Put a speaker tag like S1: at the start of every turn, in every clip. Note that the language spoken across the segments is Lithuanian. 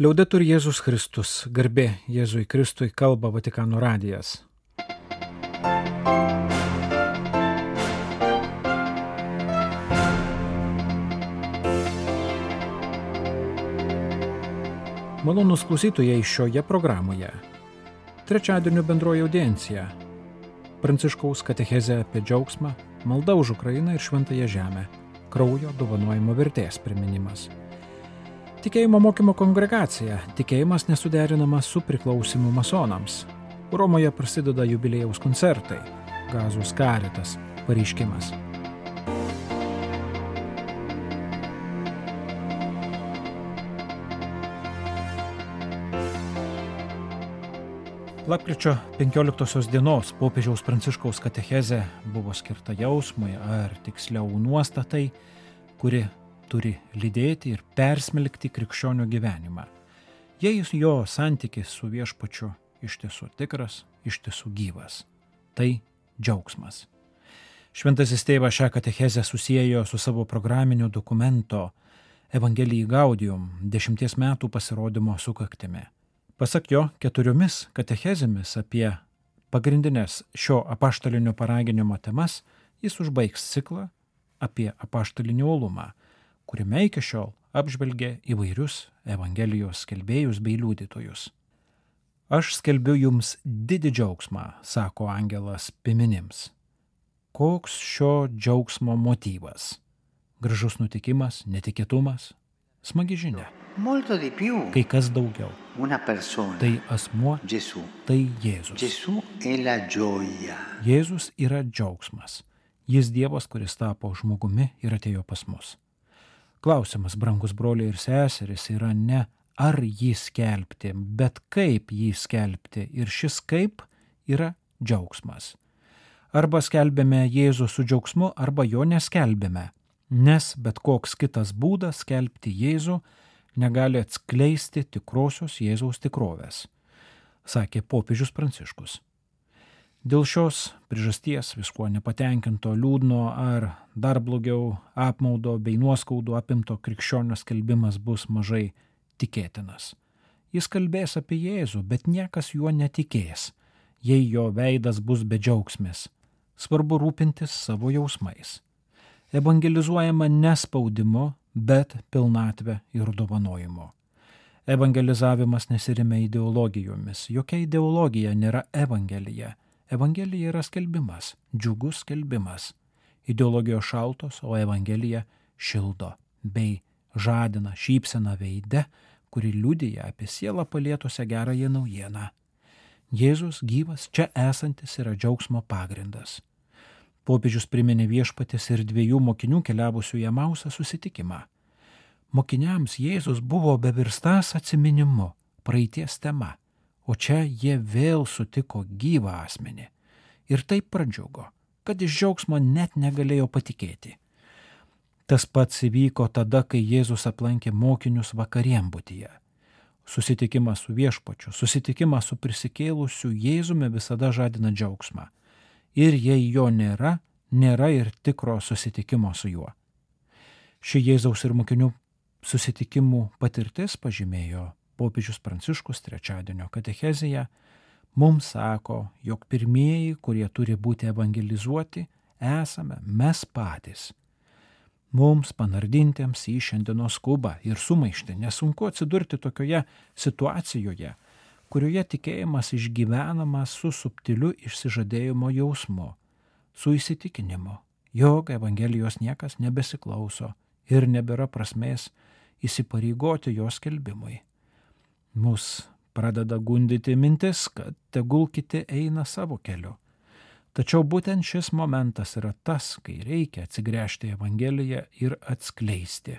S1: Liaudetur Jėzus Kristus, garbė Jėzui Kristui kalba Vatikano radijas. Malonus klausytojai šioje programoje. Trečiadienio bendroji audiencija. Pranciškaus katechezė apie džiaugsmą, malda už Ukrainą ir šventąją žemę, kraujo dovanojimo vertės priminimas. Tikėjimo mokymo kongregacija. Tikėjimas nesuderinamas su priklausimu masonams. Romoje prasideda jubilėjaus koncertai. Gazos karitas. Pareiškimas. Lapkričio 15 dienos popiežiaus pranciškaus katechezė buvo skirta jausmui, ar tiksliau nuostatai, kuri turi lydėti ir persmelkti krikščionio gyvenimą. Jei jo santykis su viešpačiu iš tiesų tikras, iš tiesų gyvas, tai džiaugsmas. Šventasis tėvas šią katechezę susijęjo su savo programinio dokumento Evangelijai Gaudium dešimties metų pasirodymo sukaktimi. Pasak jo, keturiomis katechezėmis apie pagrindinės šio apaštalinio paraginimo temas jis užbaigs ciklą apie apaštalinį uolumą, kuriame iki šiol apžvelgė įvairius Evangelijos skelbėjus bei liudytojus. Aš skelbiu jums didį džiaugsmą, sako angelas piminims. Koks šio džiaugsmo motyvas? Gražus nutikimas, netikėtumas, smagi žinia kai kas daugiau.
S2: Persona.
S1: Tai asmuo,
S2: Gesù.
S1: tai Jėzus. Jėzus yra džiaugsmas. Jis Dievas, kuris tapo žmogumi ir atėjo pas mus. Klausimas, brangus broliai ir seserys, yra ne ar jį skelbti, bet kaip jį skelbti. Ir šis kaip yra džiaugsmas. Arba skelbėme Jėzų su džiaugsmu, arba jo neskelbėme. Nes bet koks kitas būdas skelbti Jėzų negali atskleisti tikrosios Jėzaus tikrovės, sakė popiežius Pranciškus. Dėl šios priežasties viskuo nepatenkinto, liūdno ar dar blogiau apmaudo bei nuoskaudų apimto krikščionio skelbimas bus mažai tikėtinas. Jis kalbės apie Jėzų, bet niekas juo netikės, jei jo veidas bus bedžiaugsmis. Svarbu rūpintis savo jausmais. Evangelizuojama nespaudimu, bet pilnatvę ir dovanojimo. Evangelizavimas nesirime ideologijomis. Jokia ideologija nėra evangelija. Evangelija yra skelbimas, džiugus skelbimas. Ideologijos šaltos, o evangelija šildo bei žadina šypseną veide, kuri liudyja apie sielą palėtusią gerąją naujieną. Jėzus gyvas čia esantis yra džiaugsmo pagrindas. Popiežius priminė viešpatės ir dviejų mokinių keliavusių į Mausą susitikimą. Mokiniams Jėzus buvo bevirstas atsiminimu, praeities tema, o čia jie vėl sutiko gyvą asmenį. Ir taip pradžiugo, kad iš džiaugsmo net negalėjo patikėti. Tas pats įvyko tada, kai Jėzus aplankė mokinius vakariembutyje. Susitikimas su viešpačiu, susitikimas su prisikėlusiu Jėzumi visada žadina džiaugsmą. Ir jei jo nėra, nėra ir tikro susitikimo su juo. Ši Jėzaus ir mokinių susitikimų patirtis, pažymėjo popiežius Pranciškus trečiadienio katechezėje, mums sako, jog pirmieji, kurie turi būti evangelizuoti, esame mes patys. Mums panardintiems į šiandienos skubą ir sumaištį nesunku atsidurti tokioje situacijoje, kurioje tikėjimas išgyvenamas su subtiliu išsižadėjimo jausmu, su įsitikinimu, jog Evangelijos niekas nebesiklauso ir nebėra prasmės įsipareigoti jos skelbimui. Mus pradeda gundyti mintis, kad tegul kiti eina savo keliu. Tačiau būtent šis momentas yra tas, kai reikia atsigręžti į Evangeliją ir atskleisti,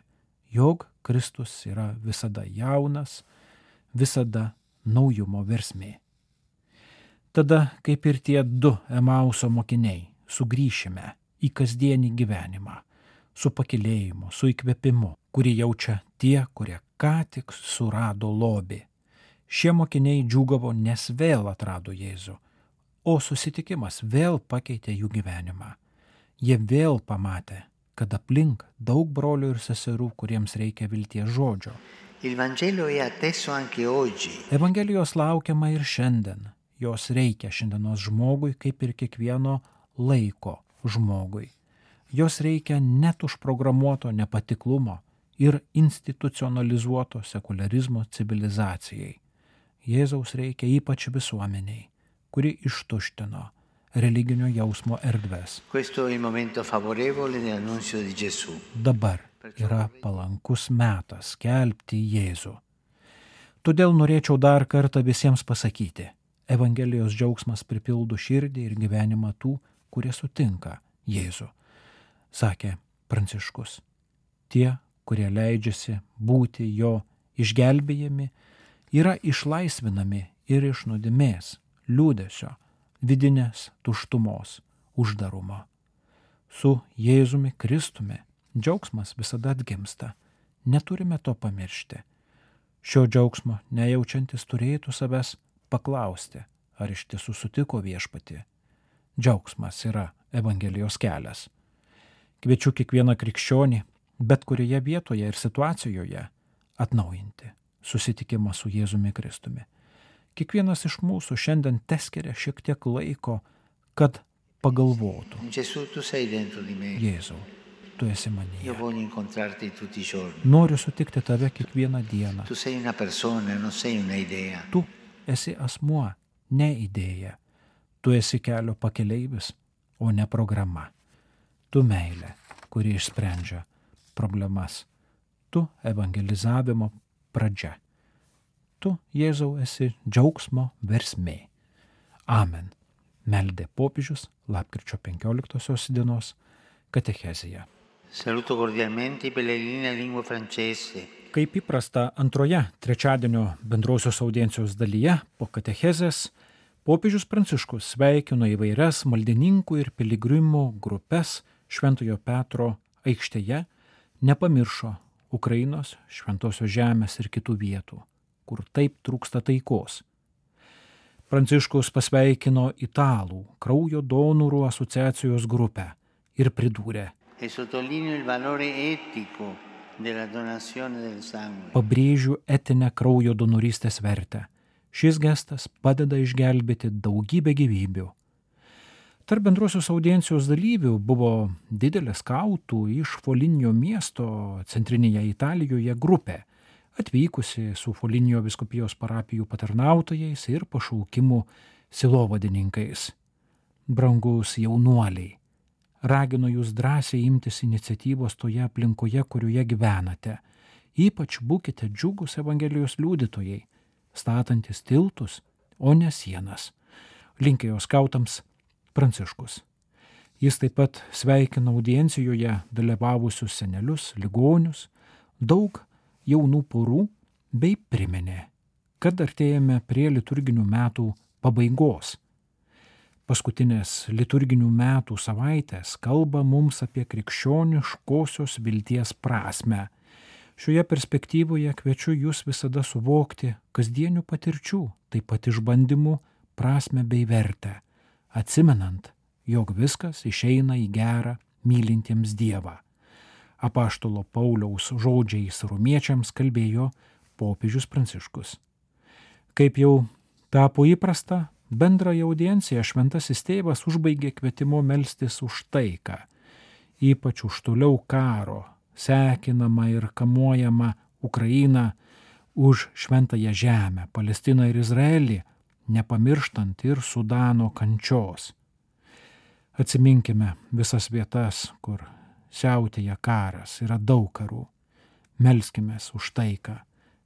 S1: jog Kristus yra visada jaunas, visada naujumo versmė. Tada, kaip ir tie du Emauso mokiniai, sugrįšime į kasdienį gyvenimą, su pakilėjimu, su įkvėpimu, kurį jaučia tie, kurie ką tik surado lobį. Šie mokiniai džiugavo, nes vėl atrado Jėzų, o susitikimas vėl pakeitė jų gyvenimą. Jie vėl pamatė, kad aplink daug brolių ir seserų, kuriems reikia vilties žodžio. Evangelijos laukiama ir šiandien. Jos reikia šiandienos žmogui kaip ir kiekvieno laiko žmogui. Jos reikia net užprogramuoto nepatiklumo ir institucionalizuoto sekularizmo civilizacijai. Jėzaus reikia ypač visuomeniai, kuri ištuštino religinio jausmo erdves. Dabar yra palankus metas skelbti Jėzų. Todėl norėčiau dar kartą visiems pasakyti, Evangelijos džiaugsmas pripildo širdį ir gyvenimą tų, kurie sutinka Jėzų. Sakė Pranciškus. Tie, kurie leidžiasi būti jo išgelbėjami, yra išlaisvinami ir iš nuodėmės, liūdėsio, vidinės tuštumos, uždarumo. Su Jėzumi Kristumi džiaugsmas visada atgimsta. Neturime to pamiršti. Šio džiaugsmo nejaučiantis turėtų savęs paklausti, ar iš tiesų sutiko viešpati. Džiaugsmas yra Evangelijos kelias. Kviečiu kiekvieną krikščionį, bet kurioje vietoje ir situacijoje, atnaujinti susitikimą su Jėzumi Kristumi. Kiekvienas iš mūsų šiandien teskiria šiek tiek laiko, kad pagalvotų. Jėzau, tu esi manyje. Noriu sutikti tave kiekvieną dieną.
S2: Tu
S1: esi asmuo, ne idėja. Tu esi kelio pakeleivis, o ne programa. Tu meilė, kuri išsprendžia problemas. Tu evangelizavimo pradžia. Tu, Jėzau, esi džiaugsmo versmė. Amen. Meldė popiežius lapkričio 15 dienos katechezija.
S2: Saluto cordialmente i pellegrini a lingua francese.
S1: Kaip įprasta antroje trečiadienio bendrosios audiencijos dalyje po katechezės popiežius Pranciškus sveikino įvairias maldininkų ir piligrimų grupės Šventojo Petro aikštėje, nepamiršo Ukrainos, Šventosios žemės ir kitų vietų, kur taip trūksta taikos. Pranciškus pasveikino Italų kraujo donorų asociacijos grupę ir pridūrė,
S2: E
S1: pabrėžiu etinę kraujo donorystės vertę. Šis gestas padeda išgelbėti daugybę gyvybių. Tarp bendrosios audiencijos dalyvių buvo didelė skautų iš Folinio miesto centrinėje Italijoje grupė, atvykusi su Folinio viskupijos parapijų patarnautojais ir pašaukimų silovadininkais. Brangus jaunuoliai, raginu jūs drąsiai imtis iniciatyvos toje aplinkoje, kurioje gyvenate. Ypač būkite džiugus Evangelijos liudytojai, statantis tiltus, o ne sienas. Linkėjo skautams Pranciškus. Jis taip pat sveikina audiencijoje dalyvavusius senelius, ligonius, daug jaunų porų bei priminė, kad artėjame prie liturginių metų pabaigos. Paskutinės liturginių metų savaitės kalba mums apie krikščioniškosios vilties prasme. Šioje perspektyvoje kviečiu jūs visada suvokti kasdienių patirčių, taip pat išbandymų prasme bei vertę, atsimenant, jog viskas išeina į gerą mylintiems Dievą. Apaštalo Pauliaus žodžiais rumiečiams kalbėjo popiežius Pranciškus. Kaip jau tapo įprasta, bendrąją audienciją šventasis tėvas užbaigė kvietimu melstis už taiką, ypač už toliau karo, sekinamą ir kamuojamą Ukrainą, už šventąją žemę, Palestiną ir Izraelį, nepamirštant ir Sudano kančios. Atsiminkime visas vietas, kur siautėja karas, yra daug karų. Melskime už taiką.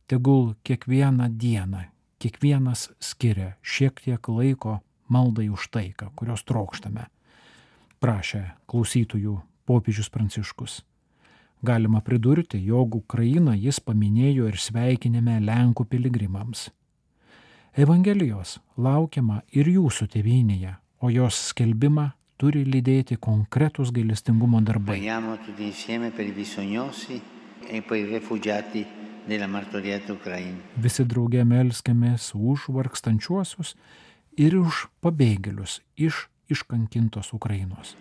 S1: Tegul kiekvieną dieną, kiekvienas skiria šiek tiek laiko maldai už taiką, kurios trokštame. Prašė klausytojų popiežius Pranciškus. Galima pridurti, jog Ukrainą jis paminėjo ir sveikinime Lenkų piligrimams. Evangelijos laukiama ir jūsų tėvynėje, o jos skelbimą turi lydėti konkretus gailestingumo darbai.
S2: E.
S1: Visi draugė melskėmės už vargstančiuosius ir už pabėgėlius iš iškankintos Ukrainos.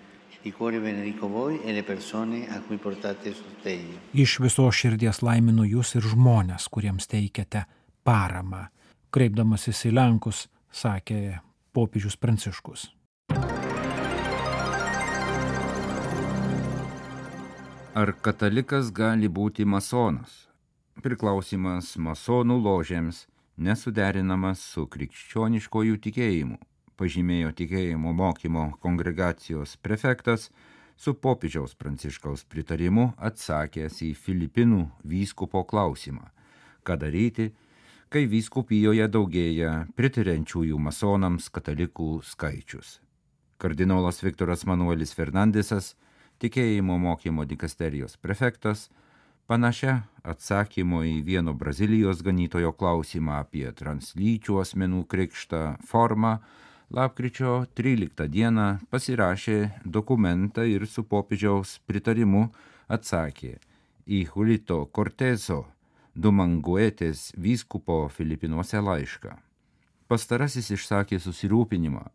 S2: e.
S1: Iš viso širdies laiminu jūs ir žmonės, kuriems teikiate paramą. Kreipdamasis į Lenkus, sakė popiežius Pranciškus.
S3: Ar katalikas gali būti masonas? Priklausimas masonų ložėms nesuderinamas su krikščioniškojų tikėjimu, pažymėjo tikėjimo mokymo kongregacijos prefektas su popiežiaus pranciškaus pritarimu atsakęs į Filipinų vyskupo klausimą, ką daryti, kai vyskupijoje daugėja pritariančiųjų masonams katalikų skaičius. Kardinolas Viktoras Manuelis Fernandesas, tikėjimo mokymo dikasterijos prefektas, panašia atsakymo į vieno Brazilijos ganytojo klausimą apie translyčių asmenų krikštą formą lapkričio 13 dieną pasirašė dokumentą ir su popiežiaus pritarimu atsakė į Julito Cortezo Dumanguetės vyskupo Filipinuose laišką. Pastarasis išsakė susirūpinimą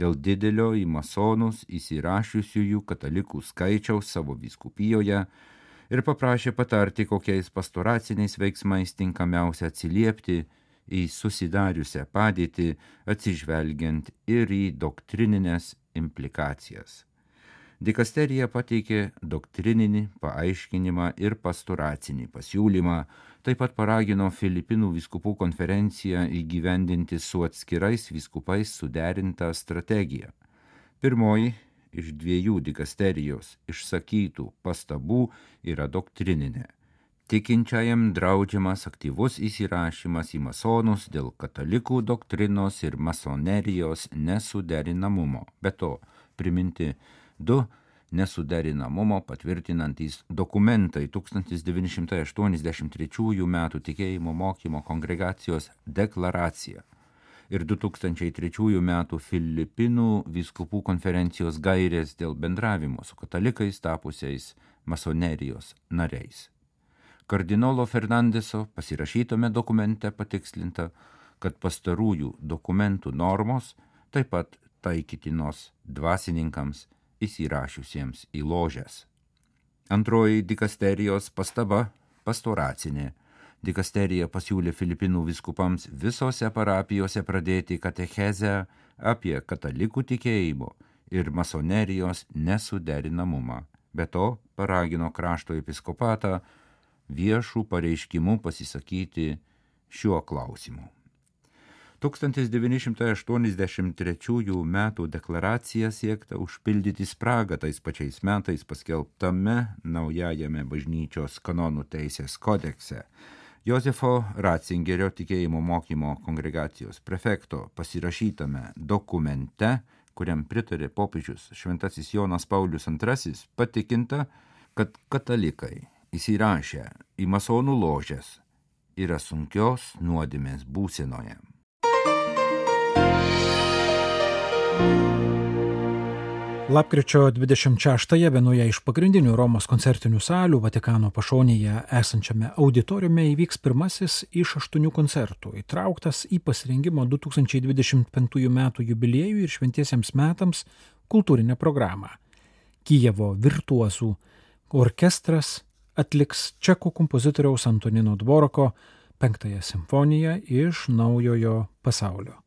S3: dėl didelio į masonus įsirašiusiųjų katalikų skaičiaus savo vyskupijoje ir paprašė patarti, kokiais pastoraciniais veiksmais tinkamiausia atsiliepti į susidariusią padėtį, atsižvelgiant ir į doktrininės implikacijas. Dikasterija pateikė doktrininį paaiškinimą ir pastoracinį pasiūlymą, taip pat paragino Filipinų viskupų konferenciją įgyvendinti su atskirais viskupais suderintą strategiją. Pirmoji iš dviejų dikasterijos išsakytų pastabų yra doktrininė. Tikinčiajam draudžiamas aktyvus įsirašymas į masonus dėl katalikų doktrinos ir masonerijos nesuderinamumo. Be to, priminti du nesuderinamumo patvirtinantys dokumentai 1983 m. tikėjimo mokymo kongregacijos deklaracija ir 2003 m. Filipinų viskupų konferencijos gairės dėl bendravimo su katalikais tapusiais masonerijos nariais. Kardinolo Fernandeso pasirašytame dokumente patikslinta, kad pastarųjų dokumentų normos taip pat taikytinos dvasininkams įsirašiusiems į ložes. Antroji dikasterijos pastaba - pastoracinė. Dikasterija pasiūlė Filipinų viskupams visose parapijose pradėti katechezę apie katalikų tikėjimo ir masonerijos nesuderinamumą. Be to paragino krašto episkopatą viešų pareiškimų pasisakyti šiuo klausimu. 1983 m. deklaracija siekta užpildyti spragą tais pačiais metais paskelbtame naujajame bažnyčios kanonų teisės kodekse. Josefo Ratzingerio tikėjimo mokymo kongregacijos prefekto pasirašytame dokumente, kuriam pritarė popiežius Šventasis Jonas Paulius II, patikinta, kad katalikai įsirašę į masonų ložės yra sunkios nuodėmės būsenoje.
S1: Lapkričio 26-ąją vienoje iš pagrindinių Romos koncertinių salių Vatikano pašonėje esančiame auditoriume įvyks pirmasis iš aštuonių koncertų, įtrauktas į pasirengimo 2025 m. jubiliejų ir šventiesiems metams kultūrinę programą. Kijevo virtuozų orkestras atliks čekų kompozitoriaus Antonino Dvoroko penktąją simfoniją iš naujojo pasaulio.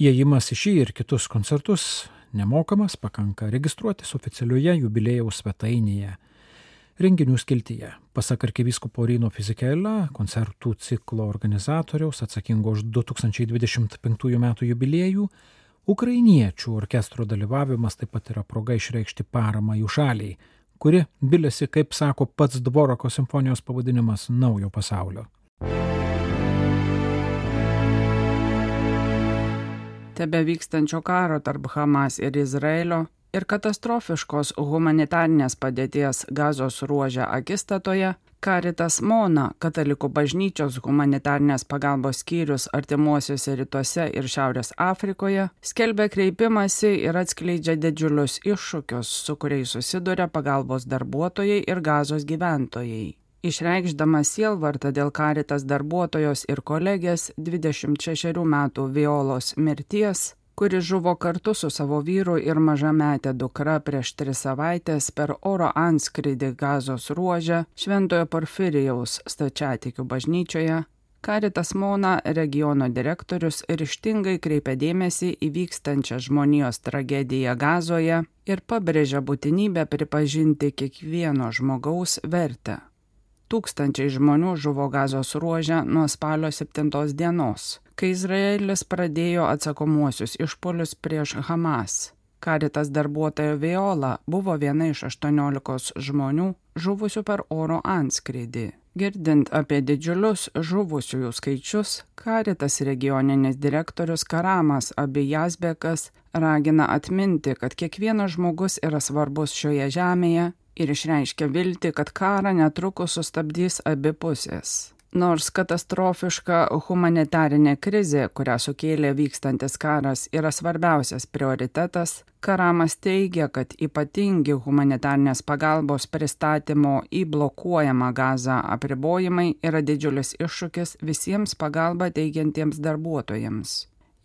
S1: Įėjimas į šį ir kitus koncertus nemokamas, pakanka registruotis oficialioje jubilėjaus svetainėje. Renginių skiltyje, pasak arkivyskupo Ryno Fizikėlą, koncertų ciklo organizatoriaus atsakingo už 2025 m. jubiliejų, ukrainiečių orkestro dalyvavimas taip pat yra proga išreikšti paramą jų šaliai, kuri bilėsi, kaip sako pats Dvoroko simfonijos pavadinimas, naujo pasaulio.
S4: Tebe vykstančio karo tarp Hamas ir Izraelio ir katastrofiškos humanitarnės padėties gazos ruožę akistatoje, Karitas Mona, katalikų bažnyčios humanitarnės pagalbos skyrius artimuosiuose rytuose ir Šiaurės Afrikoje, skelbia kreipimąsi ir atskleidžia didžiulius iššūkius, su kuriais susiduria pagalbos darbuotojai ir gazos gyventojai. Išreikšdamas sielvartą dėl karitas darbuotojos ir kolegės 26 metų Violos mirties, kuri žuvo kartu su savo vyru ir mažametė dukra prieš tris savaitės per oro anskridį gazos ruožę Šventojo Porfirijaus stačiatikių bažnyčioje, Karitas Mona regiono direktorius ryštingai kreipia dėmesį į vykstančią žmonijos tragediją gazoje ir pabrėžia būtinybę pripažinti kiekvieno žmogaus vertę. Tūkstančiai žmonių žuvo gazos ruožę nuo spalio 7 dienos kai Izraelis pradėjo atsakomuosius išpolius prieš Hamas. Karitas darbuotoja Viola buvo viena iš 18 žmonių žuvusių per oro antskrydį. Girdint apie didžiulius žuvusiųjų skaičius, Karitas regioninis direktorius Karamas Abijasbekas ragina atminti, kad kiekvienas žmogus yra svarbus šioje žemėje ir išreiškia viltį, kad karą netrukus sustabdys abi pusės. Nors katastrofiška humanitarinė krizė, kurią sukėlė vykstantis karas, yra svarbiausias prioritetas, Karamas teigia, kad ypatingi humanitarnės pagalbos pristatymo į blokuojamą gazą apribojimai yra didžiulis iššūkis visiems pagalbą teikiantiems darbuotojams.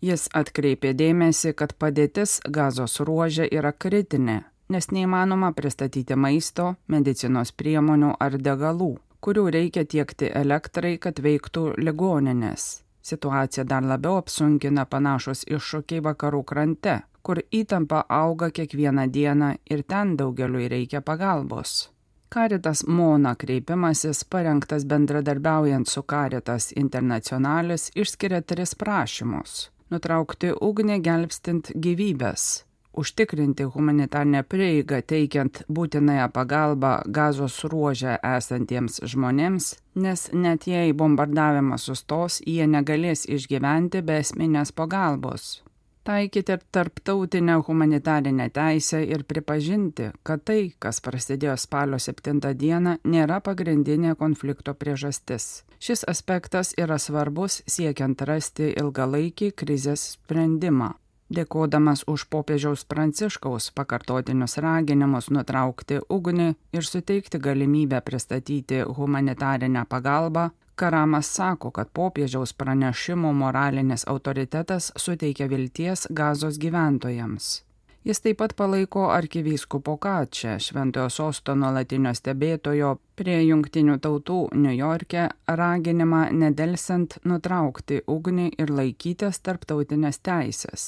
S4: Jis atkreipė dėmesį, kad padėtis gazos ruožė yra kritinė, nes neįmanoma pristatyti maisto, medicinos priemonių ar degalų kurių reikia tiekti elektrai, kad veiktų ligoninės. Situacija dar labiau apsunkina panašus iššūkiai vakarų krante, kur įtampa auga kiekvieną dieną ir ten daugeliui reikia pagalbos. Karitas Mona kreipimasis, parengtas bendradarbiaujant su Karitas Internacionalis, išskiria tris prašymus - nutraukti ugnį gelbstint gyvybės, užtikrinti humanitarnę prieigą teikiant būtinąją pagalbą gazos ruožę esantiems žmonėms, nes net jei bombardavimas sustos, jie negalės išgyventi be esminės pagalbos. Taikyti tarptautinę humanitarinę teisę ir pripažinti, kad tai, kas prasidėjo spalio 7 dieną, nėra pagrindinė konflikto priežastis. Šis aspektas yra svarbus siekiant rasti ilgalaikį krizės sprendimą. Dėkodamas už popiežiaus pranciškaus pakartotinius raginimus nutraukti ugnį ir suteikti galimybę pristatyti humanitarinę pagalbą, Karamas sako, kad popiežiaus pranešimo moralinis autoritetas suteikia vilties gazos gyventojams. Jis taip pat palaiko arkivyskupo Kačią, šventojo sosto nuolatinio stebėtojo prie jungtinių tautų New York'e raginimą nedelsiant nutraukti ugnį ir laikytis tarptautinės teisės.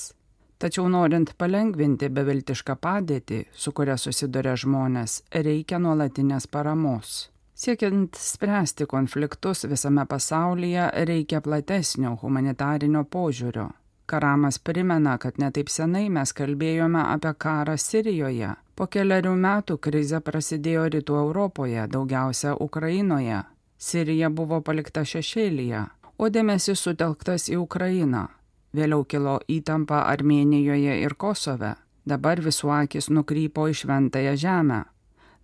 S4: Tačiau norint palengvinti beviltišką padėtį, su kuria susiduria žmonės, reikia nuolatinės paramos. Siekiant spręsti konfliktus visame pasaulyje, reikia platesnio humanitarinio požiūrio. Karamas primena, kad netaip senai mes kalbėjome apie karą Sirijoje. Po keliarių metų krize prasidėjo rytų Europoje, daugiausia Ukrainoje. Sirija buvo palikta šešėlyje, o dėmesys sutelktas į Ukrainą. Vėliau kilo įtampa Armenijoje ir Kosove. Dabar visų akis nukrypo į šventąją žemę.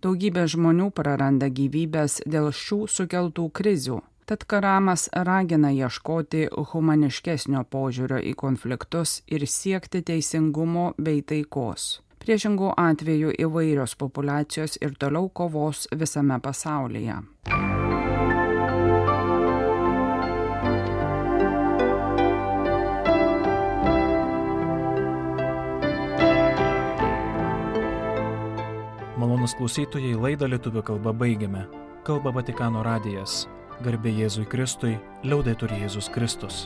S4: Daugybė žmonių praranda gyvybės dėl šių sukeltų krizių. Tad Karamas ragina ieškoti humaniškesnio požiūrio į konfliktus ir siekti teisingumo bei taikos. Priešingų atveju įvairios populacijos ir toliau kovos visame pasaulyje.
S1: Malonus klausytojai laidą lietuvių kalbą baigiame. Kalba Vatikano radijas. Garbė Jėzui Kristui, liaudai turi Jėzus Kristus.